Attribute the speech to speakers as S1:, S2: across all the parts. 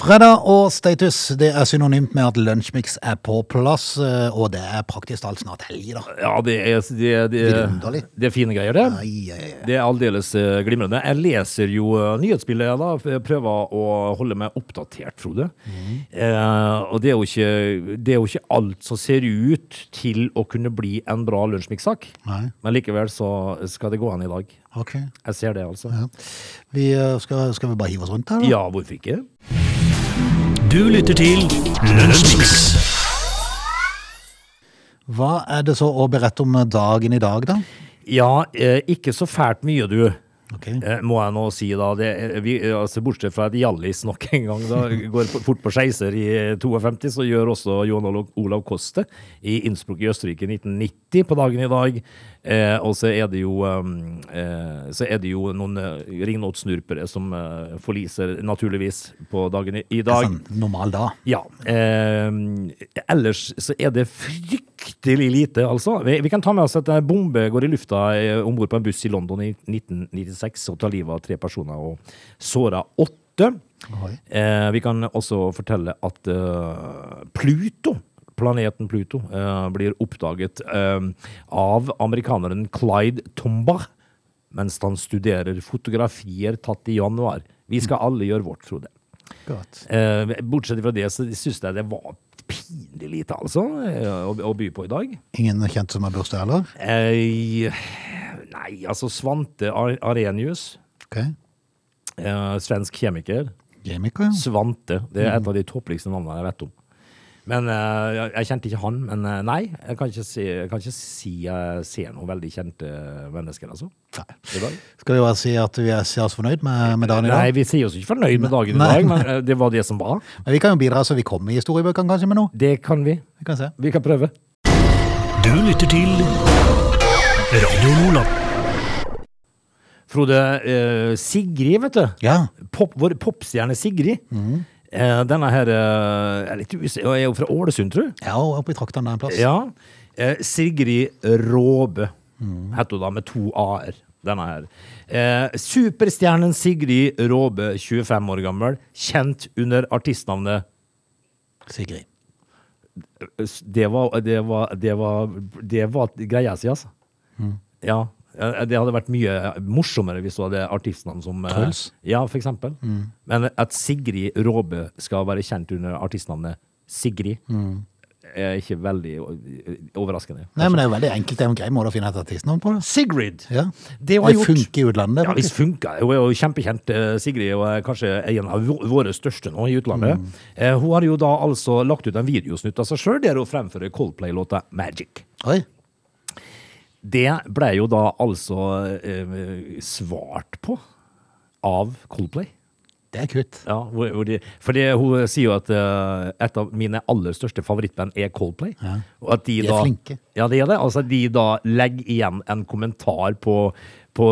S1: Fredag og status det er synonymt med at Lunsjmix er på plass, eh, og det er praktisk talt snart helg, da.
S2: Ja, det er, det, det, det er fine greier, det.
S1: Ai, ai, ai.
S2: Det er aldeles eh, glimrende. Jeg leser jo nyhetsbildet nyhetsbildet, da. Jeg prøver å holde meg oppdatert, Frode. Eh, og det er, ikke, det er jo ikke alt som ser ut til å kunne bli en bra
S1: Lunsjmix-sak,
S2: Men likevel så skal det gå an i dag.
S1: ok.
S2: Jeg ser det, altså.
S1: Ja. Vi eh, skal, skal vi bare hive oss rundt her, da?
S2: Ja, hvorfor ikke?
S3: Du lytter til Lønnsmiks.
S1: Hva er det så å berette om dagen i dag, da?
S2: Ja, eh, ikke så fælt mye, du.
S1: Ok.
S2: Eh, må jeg nå si da, det, er- vi, altså Bortsett fra et Hjallis nok en gang, da går fort på skeiser i 52, så gjør også Johan Olav- Koste i Innsbruck i Østerrike 1990 på dagen i dag. Eh, og så er det jo, eh, så er det jo noen eh, ringnottsnurpere som eh, forliser naturligvis på dagen i, i dag.
S1: Sånn normal da.
S2: Ja. Eh, ellers så er det fryktelig lite, altså. Vi, vi kan ta med oss at en bombe går i lufta eh, om bord på en buss i London i 1996 og tar livet av tre personer og sårer åtte. Eh, vi kan også fortelle at eh, Pluto Planeten Pluto eh, blir oppdaget eh, av amerikaneren Clyde Tomba mens han studerer fotografier tatt i januar. Vi skal alle gjøre vårt, Frode.
S1: Godt.
S2: Eh, bortsett fra det, så syns jeg det var pinlig lite, altså, eh, å, å by på i dag.
S1: Ingen kjent som har bursdag, eller?
S2: Eh, nei, altså Svante Ar Arenius,
S1: Ok.
S2: eh, svensk kjemiker.
S1: Kjemiker, ja.
S2: Svante. Det er et av de toppligste navnene jeg vet om. Men eh, jeg, jeg kjente ikke han. Men eh, nei, jeg kan ikke si jeg, kan ikke si jeg ser noen veldig kjente mennesker, altså.
S1: Nei. Skal vi bare si at vi er oss fornøyd med, med dagen i dag?
S2: Nei, vi sier oss ikke fornøyd med dagen i dag, men eh, det var det som var.
S1: Men vi kan jo bidra så vi kommer i historiebøkene kanskje med noe.
S2: Det kan vi.
S1: Vi kan se.
S2: Vi kan prøve.
S3: Du lytter til Radio Lola.
S2: Frode, eh, Sigrid, vet du.
S1: Ja.
S2: Pop, vår popstjerne Sigrid. Eh, denne her eh, er litt usikker, er jo fra Ålesund, tror du?
S1: Ja, oppe i traktene en plass.
S2: Ja. Eh, Sigrid Råbe heter hun da, med to a-er. Denne her. Eh, superstjernen Sigrid Råbe, 25 år gammel, kjent under artistnavnet
S1: Sigrid.
S2: Det var, det var, det var, det var greia si, altså. Ja. Eh, Det hadde vært mye morsommere hvis du hadde artistnavn som eh,
S1: Truls?
S2: Ja, for eksempel. Men at Sigrid Råbe skal være kjent under artistnavnet Sigrid, er ikke veldig overraskende. overraskende.
S1: Nei, men det er jo veldig enkelt. Det er en grei måte å finne et artistnavn på. det.
S2: Sigrid!
S1: Ja.
S2: Det
S1: Det funker i utlandet.
S2: Ja, visst funker. Hun er jo kjempekjent, eh, Sigrid, og er kanskje en av våre største nå i utlandet. Mm. hun har jo da altså lagt ut en videosnutt av seg sjøl der hun fremfører Coldplay-låta 'Magic'.
S1: Oi.
S2: Det ble jo da altså eh, svart på av Coldplay.
S1: Det er kutt.
S2: Ja, hvor, hvor de, fordi hun sier jo at eh, et av mine aller største favorittband er Coldplay. Og at de,
S1: De er
S2: da,
S1: flinke.
S2: Ja, det er det. Altså de da legger igjen en kommentar på, på,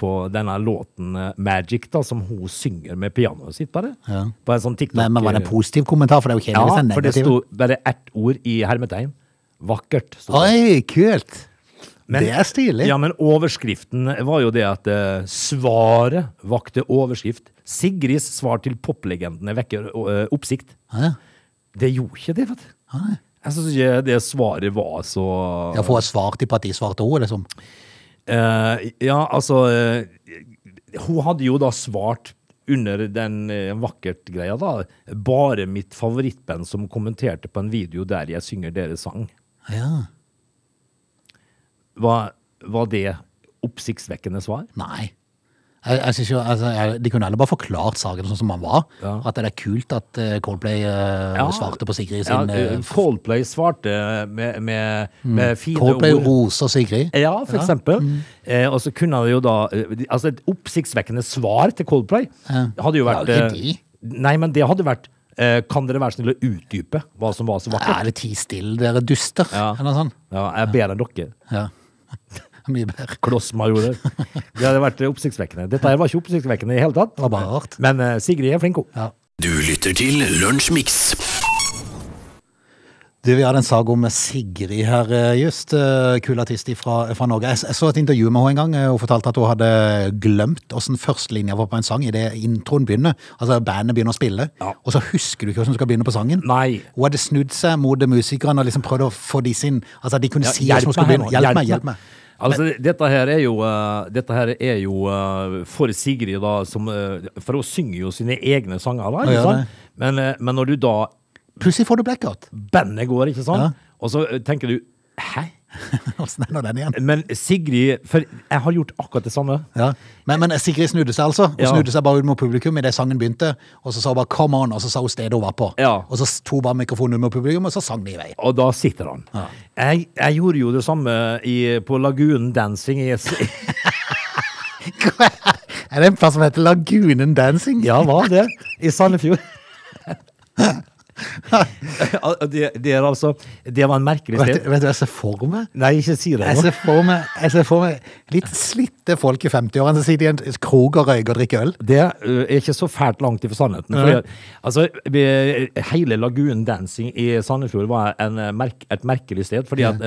S2: på denne låten eh, Magic, da, som hun synger med pianoet sitt, bare.
S1: Ja.
S2: På en sånn TikTok.
S1: Men, men var det en positiv kommentar? For det er jo kjedelig hvis
S2: Ja,
S1: det er
S2: for det sto bare ett ord i hermetegn. Vakkert.
S1: Oi, kult!
S2: Men-
S1: det er stilig.
S2: Ja, men overskriften var jo det at uh, svaret vakte overskrift. Sigrids svar til poplegendene vekker uh, oppsikt.
S1: Ja.
S2: Det gjorde ikke det, vet du. Jeg syns ikke det svaret var så
S1: Ja, for et svar til at òg, liksom.
S2: Uh, Ja, altså Hun hadde jo da svart under den vakkert-greia, da. Bare mitt favorittband som kommenterte på en video der jeg synger deres sang.
S1: Ja.
S2: Var, var det oppsiktsvekkende svar?
S1: Nei. Jeg, jeg synes jo, altså, jeg, De kunne heller bare forklart saken sånn som den var.
S2: Ja.
S1: At det er kult at eh, Coldplay uh,
S2: Ja.
S1: svarte på Sigrid sin
S2: eh,
S1: eh,
S2: Coldplay svarte med, med, med fine
S1: Coldplay
S2: ord.
S1: roser Sigrid.
S2: Ja, for eksempel. Eh, og så kunne det jo da Altså, et oppsiktsvekkende svar til Coldplay hadde jo
S1: Ja,
S2: vært
S1: ikke
S2: eh,
S1: de.
S2: Nei, men det hadde vært eh, Kan dere være snill å utdype hva som var så
S1: Er
S2: Ja,
S1: det ti stille, dere duster?
S2: Ja.
S1: Eller noe sånt?
S2: Ja, jeg ber dere.
S1: Ja. Mye bedre.
S2: Klossmajorer. Det hadde vært oppsiktsvekkende. Dette her var ikke oppsiktsvekkende i hele tatt.
S1: Det var bare rart.
S2: Men uh, Sigrid er flink, hun.
S1: Ja.
S3: Du lytter til Lunsjmix.
S1: Du, Vi hadde en sag om Sigrid her, eh, just. eh, Kul artist fra, fra Norge. Jeg, jeg så et intervju med henne en gang. Hun fortalte at hun hadde glemt åssen førstelinja var på en sang idet introen begynner. Altså bandet begynner å spille,
S2: Ja.
S1: og så husker du ikke hvordan du skal begynne på sangen.
S2: Nei.
S1: Hun hadde snudd seg mot musikerne og liksom prøvd å få de sin Altså de kunne
S2: Ja,
S1: si hvordan hun skulle begynne.
S2: nå,
S1: Hjelp meg, hjelp meg.
S2: Altså, dette her er jo, uh, dette her er jo uh, for Sigrid, da, som uh, For hun synger jo sine egne sanger, da, ikke sant? Men, men når du da
S1: Plutselig får du blackout.
S2: Bandet går, ikke sant? Og så tenker du Hæ?
S1: Åssen er nå den igjen?
S2: Men Sigrid For jeg har gjort akkurat det samme.
S1: Ja. Men, men Sigrid snudde seg altså. Hun
S2: Ja.
S1: snudde seg bare ut mot publikum idet sangen begynte. Og så sa hun bare 'come on', og så sa hun stedet hun var på.
S2: Ja.
S1: Og så tok bare mikrofonen ut mot publikum, og så sang de i vei.
S2: Og da sitter han. Jeg, jeg gjorde jo det samme i, på Lagunen Dancing i
S1: er det en plass som heter Lagunen Dancing?
S2: Ja, hva det? I Sandefjord. Det, det er altså Det var en merkelig sted.
S1: vet du hva jeg ser for meg?
S2: Nei, ikke si det.
S1: Jeg ser for meg, ser for meg litt slitte folk i 50-årene som sitter i en krog og røyker og drikker øl.
S2: Det er ikke så fælt langt ifra sannheten. Fordi, altså, hele Lagunen Dancing i Sandefjord var en, merk, et merkelig sted. fordi at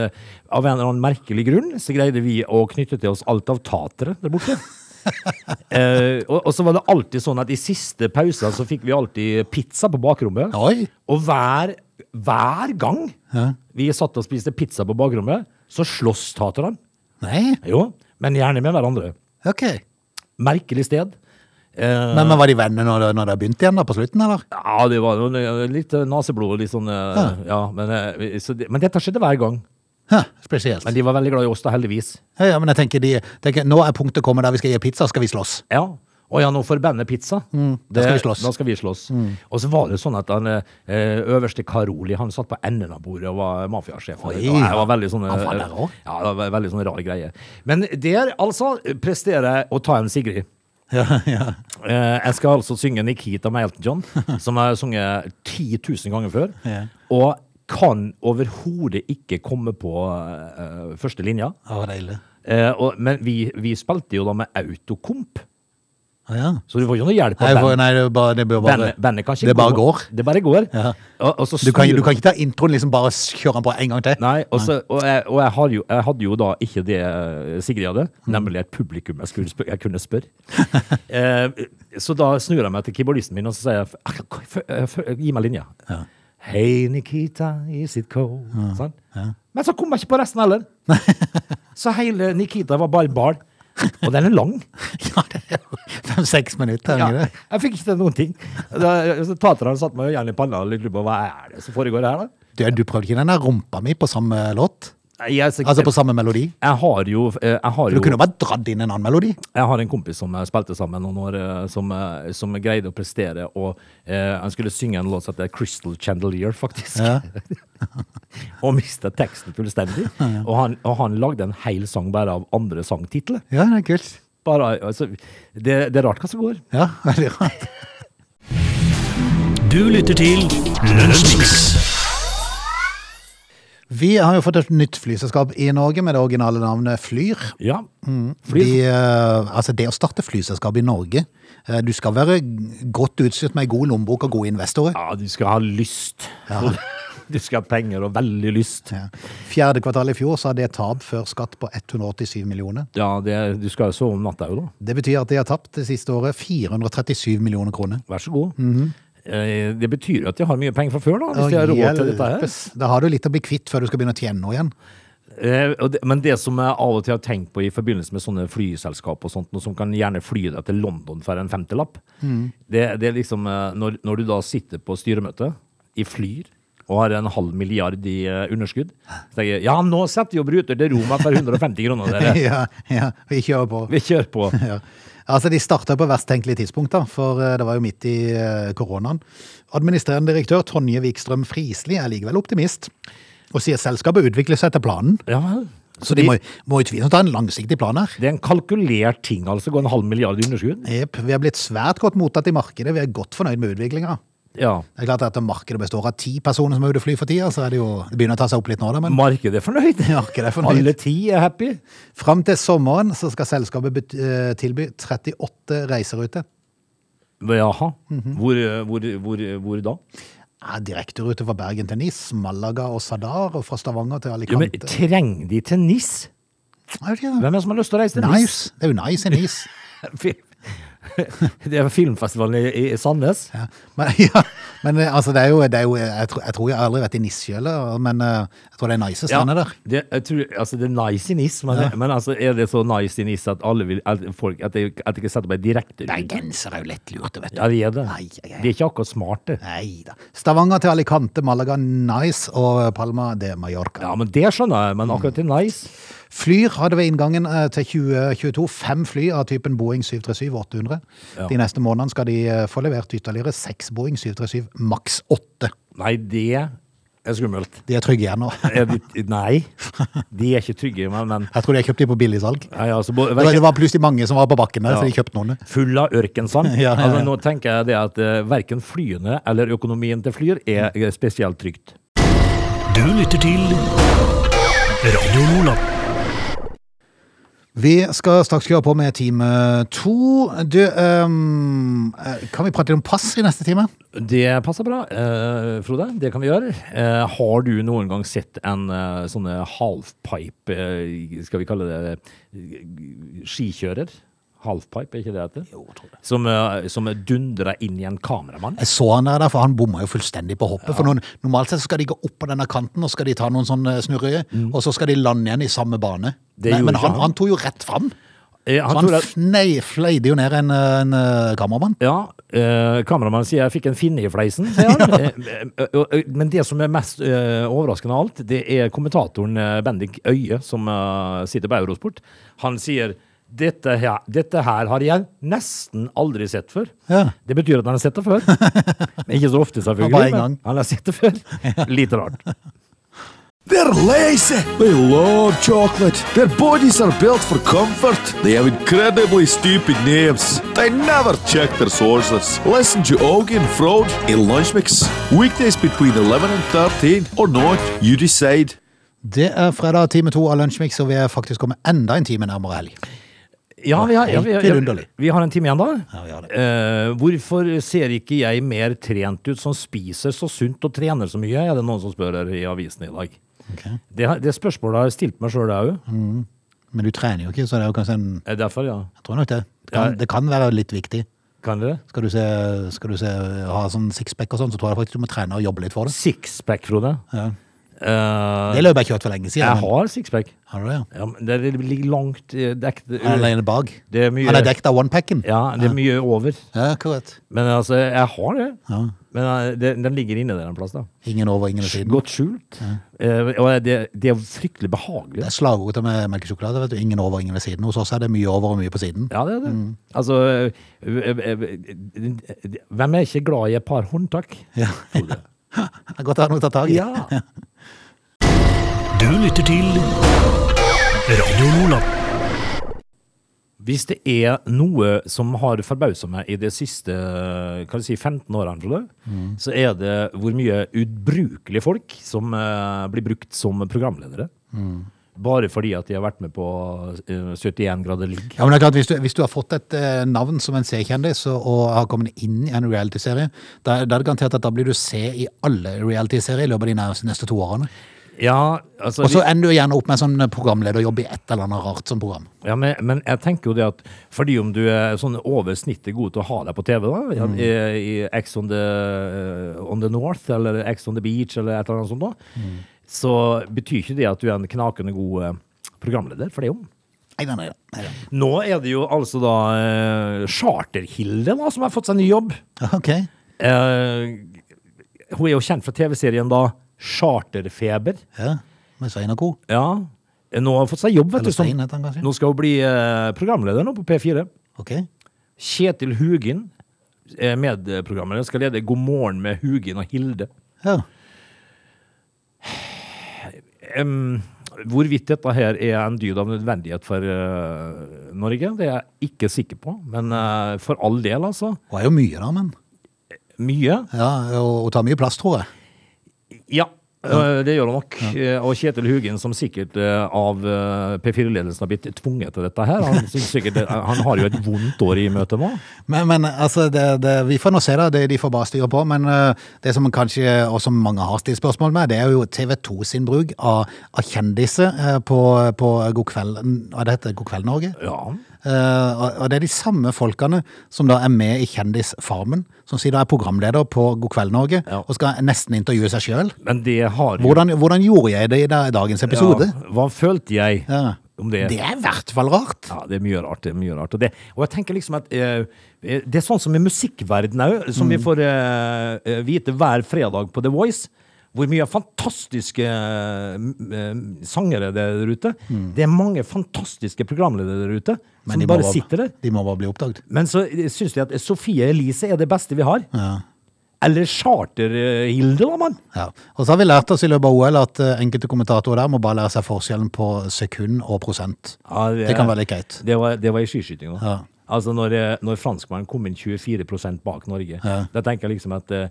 S2: Av en eller annen merkelig grunn så greide vi å knytte til oss alt av tatere der borte. Eh, og, og så var det alltid sånn at i siste pauser så fikk vi alltid pizza på bakrommet.
S1: Oi!
S2: Og hver, hver gang
S1: Ja.
S2: vi satt og spiste pizza på bakrommet, så sloss taterne.
S1: Nei,
S2: Jo, men gjerne med hverandre.
S1: ok.
S2: Merkelig sted. Eh,
S1: Men, men var de venner når, når det begynte igjen da på slutten, eller?
S2: Ja, det var eh, litt eh, naseblod og litt sånn ja. Ja, men, eh, så det, men dette skjedde hver gang.
S1: Hæ, spesielt.
S2: Men de var veldig glad i oss, da, heldigvis.
S1: Ja, ja, men jeg tenker, de, tenker, nå er punktet kommet der vi skal gi pizza, skal vi slåss.
S2: Ja. Å ja, nå får bandet pizza.
S1: Mm, da skal vi slåss. Mm.
S2: Da skal vi slåss. Og så var det sånn at den eh, øverste Karoli han satt på enden av bordet og var mafiasjef. Og Det var veldig sånn? Ja, det var veldig sånn rar greie. Men der, altså, presterer jeg å ta en Sigrid.
S1: Ja, ja.
S2: Eh, jeg skal altså synge Nikita med Elton John, som jeg har sunget 10 000 ganger før.
S1: Ja.
S2: Og kan overhodet ikke komme på uh, første linja.
S1: Var deilig.
S2: Uh, og, men vi, vi spilte jo da med autokomp,
S1: Ah, ja.
S2: så du får ikke noe hjelp av
S1: for, nei, det, bare, det, bare,
S2: Bandet, bandet kan ikke
S1: det bare går.
S2: Det bare går.
S1: Ja.
S2: Og, og så
S1: Du kan, du kan ikke ta introen liksom bare kjøre den på en gang til.
S2: Nei, og, så, og, jeg, og jeg, har jo, jeg hadde jo da ikke det eh, Sigrid hadde,
S1: Mm.
S2: nemlig et publikum jeg, spør, jeg kunne spørre. uh, så da snur jeg meg til keyboardisten min og så sier jeg, "Ah, k- f- eh, f- gi meg linja. Hei Nikita, is it cold? Sånn. Men så kom jeg ikke på resten heller. så hele Nikita var bare ball. Og den er lang.
S1: Ja, det er jo fem-seks minutter.
S2: Ja, jeg fikk ikke til noen ting. Taterne satt meg gjerne i panna og lurte på hva er det som foregår her. da?
S1: Du, du prøvde ikke den der rumpa mi på samme låt?
S2: Jeg, er
S1: Altså på samme melodi?
S2: jeg har jo, eh, jeg har
S1: Du
S2: jo
S1: bare dratt inn en annen melodi.
S2: Jeg har en kompis som eh, spilte sammen noen år, eh, som, som greide å prestere, og eh, han skulle synge en låt som heter Crystal Chandelier, faktisk.
S1: Ja.
S2: og mistet teksten fullstendig. Og, han, og han lagde en hel sang bare av andre sangtitler.
S1: Ja, det er kult.
S2: Bare, altså, det, det er rart hva som går.
S1: Ja, veldig rart.
S3: Du lytter til Lunsjmix.
S1: Vi har jo fått et nytt flyselskap i Norge med det originale navnet Flyr.
S2: Ja. flyr.
S1: De, eh, altså det å starte flyselskap i Norge, eh, du skal være godt utstyrt med god lommebok og gode investorer.
S2: ja, du skal ha lyst. Du skal ha penger og veldig lyst.
S1: Ja. Fjerde kvartal i fjor så hadde det et tap før skatt på 187 millioner.
S2: Ja, det, du skal jo sove om natta òg, da.
S1: Det betyr at de har tapt det siste året 437 millioner kroner.
S2: Vær så god. eh, det betyr jo at de har mye penger fra før, da. Hvis de har råd til dette her.
S1: Da har du litt å bli kvitt før du skal begynne å tjene noe igjen.
S2: Eh, men det som jeg av og til har tenkt på i forbindelse med sånne flyselskap og sånt, noe som kan gjerne fly deg til London for en femtelapp, det, det er liksom eh, når, når du da sitter på styremøte i Flyr og har en halv milliard i eh, underskudd, så tenker jeg ja, nå setter vi Bruter ruter til Roma for 150 kroner, dere.
S1: ja, ja, vi kjører på.
S2: Vi kjører på.
S1: Ja. Altså, De starta på verst tenkelige tidspunkt, da, for eh, det var jo midt i eh, koronaen. Administrerende direktør Tonje Wikstrøm Frisli er likevel optimist, og sier selskapet utvikler seg etter planen.
S2: Ja vel.
S1: Så de må, må utvilsomt ha en langsiktig plan her.
S2: Det er en kalkulert ting, altså. Gå en halv milliard i underskudd.
S1: Jepp. vi har blitt svært godt mottatt i markedet. Vi er godt fornøyd med utviklinga.
S2: Ja.
S1: Det er klart at markedet består av ti personer som er ute og flyr for tida, så det jo, det begynner å ta seg opp litt nå, da, men
S2: Markedet er fornøyd.
S1: markedet er fornøyd.
S2: Alle ti er happy.
S1: Fram til sommeren så skal selskapet eh, tilby 38 reiseruter.
S2: Jaha.
S1: Mhm.
S2: hvor, hvor, hvor, hvor da?
S1: Ja, Direkterute fra Bergen til NIS, Malaga og Sadar, og fra Stavanger til
S2: Jo, men
S1: Alicante.
S2: trenger de til NIS?
S1: Ja, det
S2: Hvem er det som har lyst til å reise til NIS?
S1: Nice. Det er jo nice i NIS.
S2: Det er filmfestivalen i, i Sandnes.
S1: Ja. Men, ja, men eh, altså, det er jo, det er jo jeg, tror, jeg tror jeg har aldri vært i NIS sjøl, men eh, jeg tror det er nice strender der.
S2: det, jeg tror, altså, det er nice i NIS, men, men altså, er det så nice i NIS at alle vil at folk, at de, at jeg ikke setter på en direkte
S1: Bergensere er jo lett lurte, vet du.
S2: Ja, det er det.
S1: Nei, nei, nei.
S2: De er ikke akkurat smarte.
S1: Nei da. Stavanger til Alicante, Malaga nice, og Palma de Mallorca.
S2: Ja, men det skjønner jeg, men akkurat til nice
S1: Flyr hadde ved inngangen eh, til 2022 fem fly av typen Boeing 737-800.
S2: Ja.
S1: De neste månedene skal de eh, få levert ytterligere seks Boeing 737 maks 8.
S2: Nei, det er skummelt.
S1: De er trygge igjen nå.
S2: Er de, nei, de er ikke trygge, men, men
S1: Jeg tror de har kjøpt de på billigsalg.
S2: Ja, altså, bo-
S1: Det var- plutselig mange som var på bakken der,
S2: Ja.
S1: så de kjøpte noen.
S2: Full av ørkensand.
S1: Ja, ja, ja.
S2: Altså, nå tenker jeg det at uh, verken flyene eller økonomien til Flyr er eh, spesielt trygt.
S3: Du lytter til Radio Nordland.
S1: Vi skal straks kjøre på med time to. Du, eh, kan vi prate litt om pass i neste time?
S2: Det passer bra, uh, Frode. Det kan vi gjøre. Uh, har du noen gang sett en uh, sånn halfpipe, skal vi kalle det skikjører? Halfpipe, er ikke det det?
S1: Jo, tror jeg.
S2: Som, uh, som dundra inn i en kameramann?
S1: Jeg så han der, for han bomma jo fullstendig på hoppet. For noen, normalt sett skal de gå opp på denne kanten, og skal de ta noen sånne snurrere, og så skal de lande igjen i samme bane.
S2: Mm. Det
S1: Men, men han,
S2: han.
S1: tok jo rett fram.
S2: Eh,
S1: Så
S2: han
S1: han fnei, fleide jo ned en, en eh, kameramann.
S2: ja, eh, kameramannen sier jeg fikk en finne i fleisen, sier han. Eh, eh, eh, Men det som er mest eh, overraskende av alt, det er kommentatoren Bendik Øie, som eh, sitter på Eurosport. Han sier dette her, dette her har jeg nesten aldri sett før.
S1: Ja.
S2: Det betyr at han har sett det før. Men ikke så ofte, selvfølgelig. Men. Han har sett det før. Litt rart.
S4: They're lazy. They love chocolate. Their bodies are built for comfort. They have incredibly stupid names. They never check their sources. Listen to Augie and Frode in Lunch Mix. Weekdays between 11 and 13 or not, you decide.
S1: Det er fredag time to av Lunsjmix, og vi er faktisk kommet enda en time nærmere helg.
S2: Ja, vi har, ja, vi, ja, vi har en time igjen, da.
S1: Ja.
S2: Eh, hvorfor ser ikke jeg mer trent ut, som spiser så sunt og trener så mye? Er det noen som spør her i avisen i dag.
S1: Okay.
S2: Det, det spørsmålet har jeg stilt meg sjøl òg.
S1: Men du trener jo ikke, så det er jo kanskje en
S2: Derfor, ja.
S1: Jeg tror nok det. Det kan, det kan være litt viktig.
S2: Kan det?
S1: Skal du, se, skal du se, ha sånn sixpack og sånn, så tror jeg faktisk du må trene og jobbe litt for det.
S2: Sixpack, Frode.
S1: Ja.
S2: Eh,
S1: Det løp jeg kjørt for lenge siden.
S2: jeg
S1: men-
S2: har sixpack.
S1: Har du det, ja?
S2: Ja, men det ligger langt dekket dekt
S1: Han er bak.
S2: Det
S1: Han er dekket av onepacken.
S2: Ja, det er mye over.
S1: Ja, akkurat.
S2: Men altså, jeg har det.
S1: Ja.
S2: Men eh, det, den ligger inne der en plass, da.
S1: Ingen over, ingen ved siden.
S2: Godt skjult. Uh, og det, det er fryktelig behagelig.
S1: Det er slagordet med melkesjokolade. vet du. Ingen over, ingen ved siden. Hos oss er det mye over og mye på siden.
S2: Ja, det er det.
S1: Mm.
S2: Altså Hvem er ikke glad i et par håndtak?
S1: Ja. Det er godt å ha noe å ta tak i.
S2: Ja.
S3: Du lytter til Radio Nordland.
S2: Hvis det er noe som har forbausa meg i de siste kan si, 15 årene,
S1: Mm.
S2: så er det hvor mye ubrukelige folk som uh, blir brukt som programledere.
S1: Mm.
S2: Bare fordi at de har vært med på eh, 71 grader ligg.
S1: Ja, men det er klart, Hvis du, hvis du har fått et eh, navn som en C-kjendis og, og har kommet inn i en reality-serie, da, da er det garantert at da blir du C i alle reality-serier i løpet av de neste to årene.
S2: Ja, altså
S1: Og så ender du gjerne opp med sånn programlederjobb i et eller annet rart som program.
S2: Ja, men, men jeg tenker jo det at fordi om du er sånn over snittet god til å ha deg på TV, da,
S1: Mm.
S2: i, i X on the, eh, on the North eller X on the Beach eller et eller annet sånt, da,
S1: Mm.
S2: så betyr ikke det at du er en knakende god eh, programleder for det. jo.
S1: Nei, nei, nei.
S2: Nå er det jo altså da eh, Charterhilde da, som har fått seg ny jobb.
S1: Ok.
S2: Eh, hun er jo kjent fra TV-serien da Charterfeber.
S1: Ja, med Svein og co.
S2: Ja, nå har hun fått seg jobb, vet
S1: Eller
S2: du. Som,
S1: Stein heter han kanskje.
S2: nå skal hun bli eh, programleder nå på P4.
S1: Ok.
S2: Kjetil Hugin, er medprogramleder, skal lede God morgen med Hugin og Hilde.
S1: Ja.
S2: Em, hvorvidt dette her er en dyd av nødvendighet for eh, Norge, det er jeg ikke sikker på. Men eh, for all del, altså.
S1: Hun er jo mye da, men
S2: Mye.
S1: Ja, og hun tar mye plass, tror jeg.
S2: Ja, Eh, Det gjør han nok. Ja. Og Kjetil Hugen, som sikkert eh, av eh, P4-ledelsen har blitt tvunget til dette her. Han, sikkert, han har jo et vondt år i møte nå.
S1: Men, men altså, det, det, vi får nå se da, det de får bare styre på, men eh, det som kanskje, og som mange har stilt spørsmål med, det er jo TV 2 sin bruk av, av kjendiser eh, på, på God kveld, hva det heter, God kveld Norge.
S2: Ja.
S1: Eh, og det er de samme folkene som da er med i Kjendisfarmen, som sier da er programleder på God kveld Norge,
S2: Ja.
S1: og skal nesten intervjue seg
S2: har
S1: Hvordan, hvordan gjorde jeg det i dagens episode?
S2: Ja, hva følte jeg
S1: Ja.
S2: om det?
S1: Det er i hvert fall rart.
S2: Ja, det er mye rart. det er mye rart. Og, det, og jeg tenker liksom at eh, eh, det er sånn som i musikkverdenen òg, som vi får eh, eh, vite hver fredag på The Voice. Hvor mye fantastiske eh, eh, sangere det er der ute. Det er mange fantastiske programledere der ute som
S1: de
S2: bare sitter der.
S1: De må bare bli oppdaget.
S2: Men så syns de at Sofie Elise er det beste vi har. Eller Charter-Hilde, da, mann.
S1: Ja. Og så har vi lært oss i løpet av OL at eh, enkelte kommentatorer der må bare lære seg forskjellen på sekund og prosent.
S2: Ja,
S1: Det kan være litt greit.
S2: Det var, det var i skiskytinga.
S1: Ja.
S2: Altså når, eh, når franskmannen kom inn 24% bak Norge,
S1: Ja.
S2: da tenker jeg liksom at eh,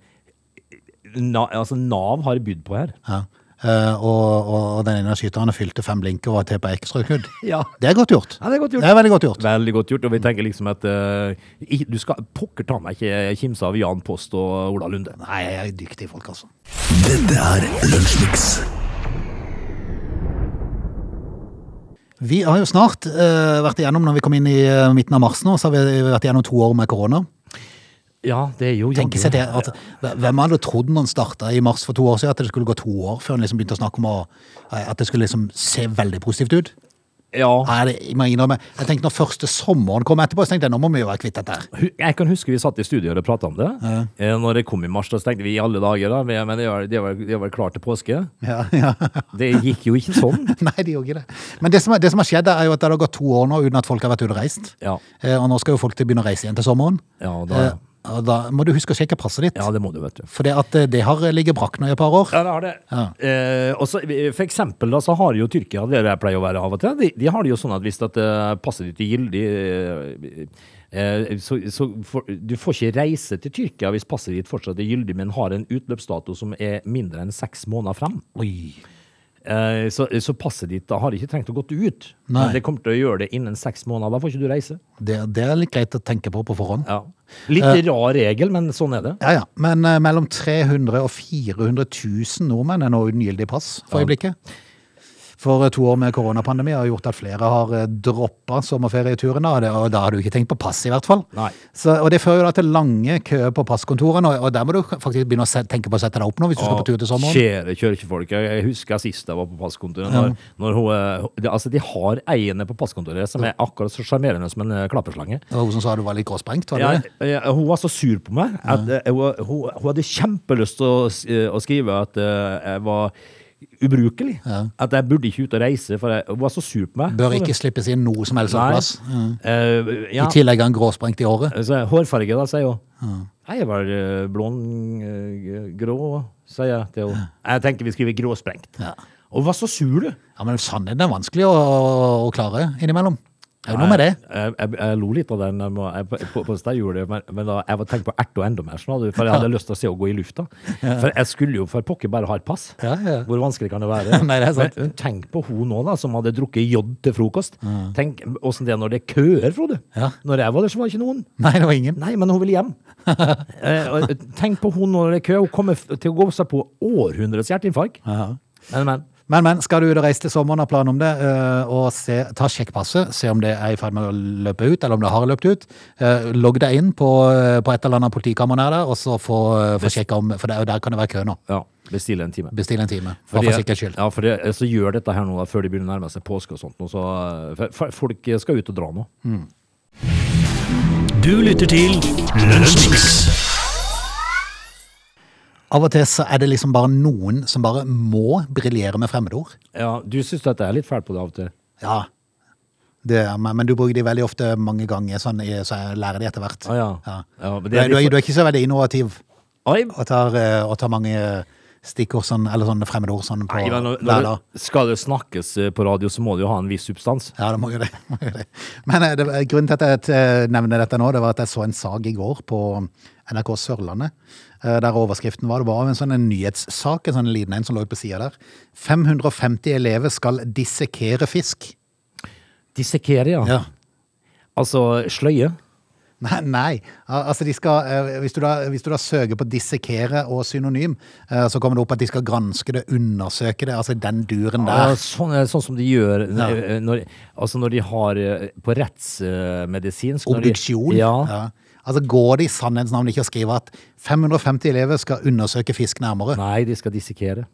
S2: na, altså Nav har bydd på her.
S1: Ja. Uh, og, og, og den ene av skytterne fylte fem blinker og var til på ekstrakudd.
S2: Ja.
S1: Det er godt gjort.
S2: Ja, det er godt gjort.
S1: Det er veldig godt gjort.
S2: Veldig godt gjort. Og vi tenker liksom at uh, du skal pokker ta meg ikke kimse av Jan Post og Ola Lunde.
S1: Nei, jeg er dyktige folk, altså.
S3: Dette er Lunsjmix.
S1: Vi har jo snart uh, vært igjennom, når vi kom inn i eh, midten av mars nå, så har vi vært igjennom to år med korona.
S2: Ja, det er jo
S1: Tenk seg det, at, Hvem hadde trodd når han starta i mars for to år siden, at det skulle gå to år før han liksom begynte å snakke om å, at det skulle liksom se veldig positivt ut?
S2: Ja.
S1: Nei, det, jeg jeg tenkte når første sommeren kom etterpå, så tenkte jeg nå må vi jo være kvitt dette her.
S2: Jeg kan huske vi satt i studio og prata om det. Ja. Når det kom i mars, da så tenkte vi i alle dager, da. Men det var, det var, det var klart til påske.
S1: Ja, ja.
S2: Det gikk jo ikke sånn.
S1: Nei, det gjorde ikke det. Men det som, det som har skjedd, er jo at det har gått to år nå uten at folk har vært ute og reist.
S2: Ja.
S1: Eh, Og nå skal jo folk til begynne å reise igjen til sommeren.
S2: Ja, da,
S1: Eh, Og da må du huske å sjekke passet ditt.
S2: ja, det må du, vet du.
S1: For det, eh, det har ligget brakk nå i et par år.
S2: Ja, det har det.
S1: Ja.
S2: Eh, også, for eksempel da, så har jo Tyrkia, det jeg pleier å være av og til, de, de har det jo sånn at hvis at, eh, passet ditt er gyldig eh, eh, så, så for, du får ikke reise til Tyrkia hvis passet ditt fortsatt er gyldig, men har en utløpsdato som er mindre enn seks måneder frem.
S1: Oi.
S2: Eh, så, så passet ditt da har ikke trengt å gå ut,
S1: Nei.
S2: men det kommer til å gjøre det innen seks måneder. Da får ikke du reise.
S1: Det, det er litt greit å tenke på på forhånd.
S2: Ja. Litt rar regel, men sånn er det.
S1: Ja, ja. Men eh, mellom 300 og 400 000 nordmenn er nå uten gyldig pass for øyeblikket. For to år med koronapandemi har gjort at flere har eh, droppa sommerferieturene, og, det, og da har du ikke tenkt på pass i hvert fall. Så, og det fører jo da til lange køer på passkontorene, og, og der må du faktisk begynne å tenke på å sette deg opp nå hvis du skal på tur til sommeren.
S2: Kjære kirkefolk, jeg husker sist jeg var på passkontoret. Når, når hun, eh, altså de har eierne på passkontoret som er akkurat så sjarmerende som en eh, klapperslange.
S1: Det var hun som sa du var litt gråsprengt, var det
S2: Ja,
S1: det?
S2: ja, hun var så sur på meg at hun, hun, hun hadde kjempelyst til å, å skrive at jeg var ubrukelig. At jeg burde ikke ut og reise, for jeg, var så sur på meg.
S1: Bør ikke slippes inn noe som helst plass.
S2: Uh, ja.
S1: I tillegg er han gråsprengt i håret.
S2: Så hårfarge, da, sier hun. Jeg er vel eh, blond, eh, grå, sier jeg til henne. Jeg tenker vi skriver gråsprengt.
S1: Ja.
S2: Og hva var så sur, du.
S1: Ja, men sannheten er vanskelig å, å klare innimellom. Det er jo noe med det.
S2: Jeg, jeg, jeg lo litt av den jeg på, på jeg gjorde det, men, men da, jeg var tenkt på ert og enda mer, for jeg hadde lyst til å se å gå i lufta. For jeg skulle jo for pokker bare ha et pass.
S1: Ja, ja.
S2: Hvor vanskelig kan det være?
S1: Nei, det sant.
S2: Men tenk på hun nå, da, som hadde drukket jod til frokost. Tenk åssen det er når det er køer, Frode.
S1: Ja.
S2: Når jeg var der, så var det ikke noen.
S1: Nei, det var ingen.
S2: Nei, men hun vil hjem. eh, tenk på hun når det er kø. Hun kommer til å gå seg på århundrets hjerteinfarkt.
S1: Ja.
S2: Men, men.
S1: Men, men, skal du ut og reise til sommeren og plan om det, eh, og se, ta sjekk passet, se om det er i ferd med å løpe ut, eller om det har løpt ut. Eh, Logg deg inn på, eh, på et eller annet politikammer nær der, og så få, få sjekka om, for det, er der kan det være kø nå.
S2: Ja, bestille en time.
S1: Bestill en time, for, for sikkerhets skyld.
S2: Ja, for det, så gjør dette her nå da, før de begynner å nærme seg påske og sånt. Så, for, folk skal ut og dra nå.
S3: Du lytter til Lunsjmix.
S1: Av og til så er det liksom bare noen som bare må briljere med fremmedord.
S2: Ja, Du syns dette er litt fælt på det av og til?
S1: Ja. Det, men du bruker de veldig ofte mange ganger, sånn, så jeg lærer de etter hvert.
S2: Ah, ja.
S1: Ja.
S2: Ja, men
S1: Du, er, du, er, ikke så veldig innovativ
S2: Oi,
S1: og tar, eh, og tar mange stikkord sånn, eller sånne fremmedord sånn på
S2: Nei, men når, når det skal det snakkes eh, på radio, så må det jo ha en viss substans.
S1: Ja, det må jo det. må jo det. Men eh, det, grunnen til at jeg eh, nevner dette nå, det var at jeg så en sag i går på NRK Sørlandet. Eh, Der overskriften var det var en sånn en nyhetssak, en sånn liten en som lå på sida der. 550 elever skal dissekere fisk.
S2: Dissekere, ja.
S1: Ja.
S2: Altså sløye.
S1: Nei, nei. Altså de skal, eh, hvis, du da, hvis du da søker på dissekere og synonym, eh, så kommer det opp at de skal granske det, undersøke det, altså den duren
S2: Ja,
S1: der.
S2: sånn, sånn som de gjør
S1: Ja.
S2: når, altså når de har på rettsmedisinsk når de-
S1: Obduksjon.
S2: Ja.
S1: Ja. Altså går det i sannhetens navn ikke å skrive at 550 elever skal undersøke fisk nærmere?
S2: Nei, de skal dissekere.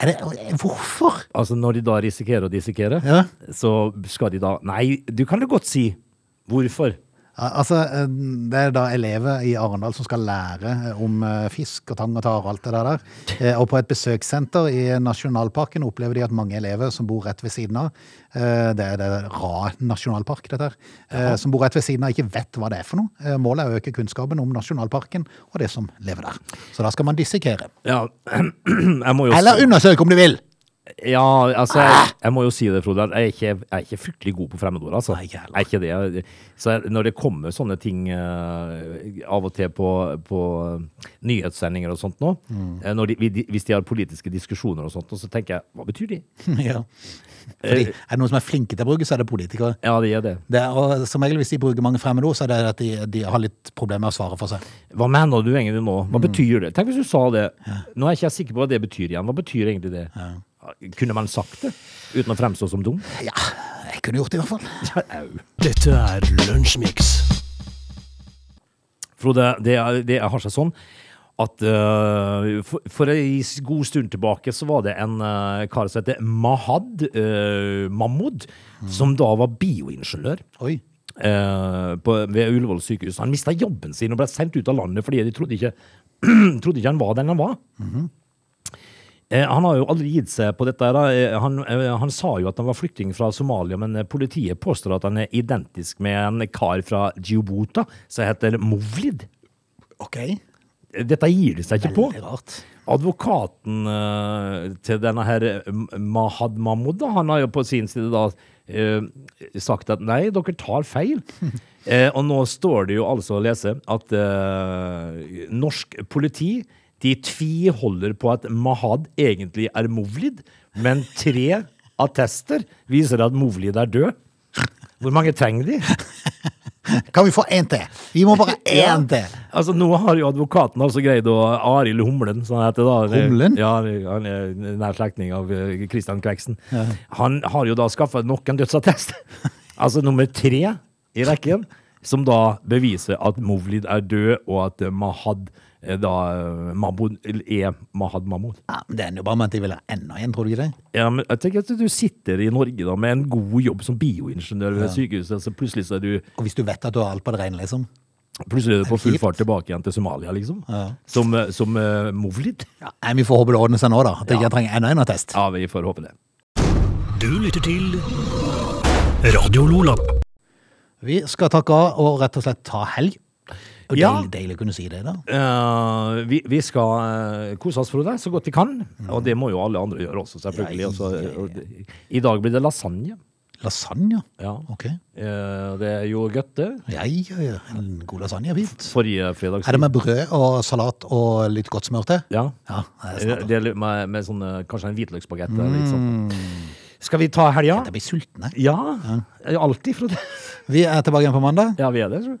S1: Er det, hvorfor?
S2: Altså når de da risikerer å dissekere,
S1: Ja.
S2: så skal de da Nei, du kan jo godt si hvorfor.
S1: Al- Altså, eh, det er da elever i Arendal som skal lære eh, om eh, fisk og tang og tare og alt det der. Og på et besøkssenter i nasjonalparken opplever de at mange elever som bor rett ved siden av, det er det Ra nasjonalpark, dette her, Ja. som bor rett ved siden av, ikke vet hva det er for noe. Målet er å øke kunnskapen om nasjonalparken og det som lever der. Så da skal man dissekere.
S2: Ja, jeg må jo
S1: Eller undersøke om du vil!
S2: Ja, altså, jeg, jeg må jo si det, Frode. Jeg er ikke, jeg er ikke fryktelig god på fremmedord, altså.
S1: Nei.
S2: Jeg er ikke det. Så når det kommer sånne ting uh, av og til på, på nyhetssendinger og sånt nå,
S1: Mm.
S2: eh, når de, vi- hvis de har politiske diskusjoner og sånt, så tenker jeg, hva betyr de?
S1: ja. Fordi er det noen som er flinke til å bruke, så er det politikere.
S2: Ja, de er det.
S1: Det er, som regel hvis de bruker mange fremmedord, så er det at de, de har litt problemer med å svare for seg.
S2: Hva mener du egentlig nå?
S1: Mm.
S2: Hva betyr det? Tenk hvis du sa det. Nå er jeg ikke sikker på hva det betyr igjen. Hva betyr egentlig det? Kunne man sagt det uten å fremstå som dum?
S1: Ja, jeg kunne gjort det i hvert fall.
S2: Ja,
S3: Dette er Lunsjmix.
S2: Frode, det, er- det har seg sånn at uh, for, for en god stund tilbake så var det en uh, kar som heter Mahad uh, Mahmoud, som da var bioingeniør.
S1: Oi.
S2: på, ved Ullevål sykehus. Han mista jobben sin og ble sendt ut av landet fordi de trodde ikke, trodde ikke han var den han var. Eh, Han har jo aldri gitt seg på dette. Eh, Han, eh, han sa jo at han var flyktning fra Somalia, men eh, politiet påstår at han er identisk med en kar fra Djibouta som heter Movlid.
S1: Ok.
S2: Dette gir de seg ikke på.
S1: Veldig rart.
S2: Advokaten eh, til denne her eh, Mahad Mahmoud, han har jo på sin side da eh, sagt at nei, dere tar feil. Eh, og nå står det jo altså å lese at eh, norsk politi de tviholder på at Mahad egentlig er Movlid, men tre attester viser at Movlid er død. Hvor mange trenger de?
S1: Kan vi få én til? Vi må bare ha
S2: Ja.
S1: én til.
S2: Altså, nå har jo advokaten altså greid å Arild Humlen, som han heter da.
S1: Humlen?
S2: Ja, han er nær slektning av eh, Christian Kveksen. Han har jo da skaffa nok en dødsattest. altså nummer tre i rekken, som da beviser at Movlid er død, og at Mahad da eh, Mahmoud er Mahad Mahmoud.
S1: Ja, men det ender jo bare med at de vil ha enda en, tror du ikke det?
S2: Ja, men jeg tenker at du sitter i Norge da med en god jobb som bioingeniør ved sykehuset, så plutselig så er du
S1: Og hvis du vet at du har alt på det rene, liksom.
S2: Plutselig er du på full fart tilbake igjen til Somalia, liksom.
S1: Ja.
S2: Som, eh, som uh, Movlid.
S1: Ja. Vi får håpe det ordner seg nå, da. At jeg ikke trenger enda en attest.
S2: Ja, vi får håpe det.
S3: Du lytter til Radio Lola.
S1: Vi skal takke av og rett og slett ta helg. Og
S2: Ja.
S1: Deilig, deilig å kunne si det, da.
S2: Uh, vi, vi skal uh, kose oss, Frode, så godt vi kan. Og det må jo alle andre gjøre også, selvfølgelig.
S1: Ja,
S2: Altså,
S1: ja, ja, ja.
S2: og I dag blir det lasagne.
S1: Lasagne?
S2: Ja.
S1: Ok.
S2: Eh, det er jo gøtte.
S1: Ja, ja, ja. En god lasagne er fint.
S2: Forrige fredag.
S1: Er det med brød og salat og litt godt smør til?
S2: Ja.
S1: Ja, det.
S2: Det er med, med sånn, kanskje en hvitløksbagett. eller litt sånt. Skal vi ta helga?
S1: Jeg blir sulten, jeg.
S2: Ja. Alltid, Frode.
S1: Vi er tilbake igjen på mandag.
S2: Ja, vi er det, tror jeg.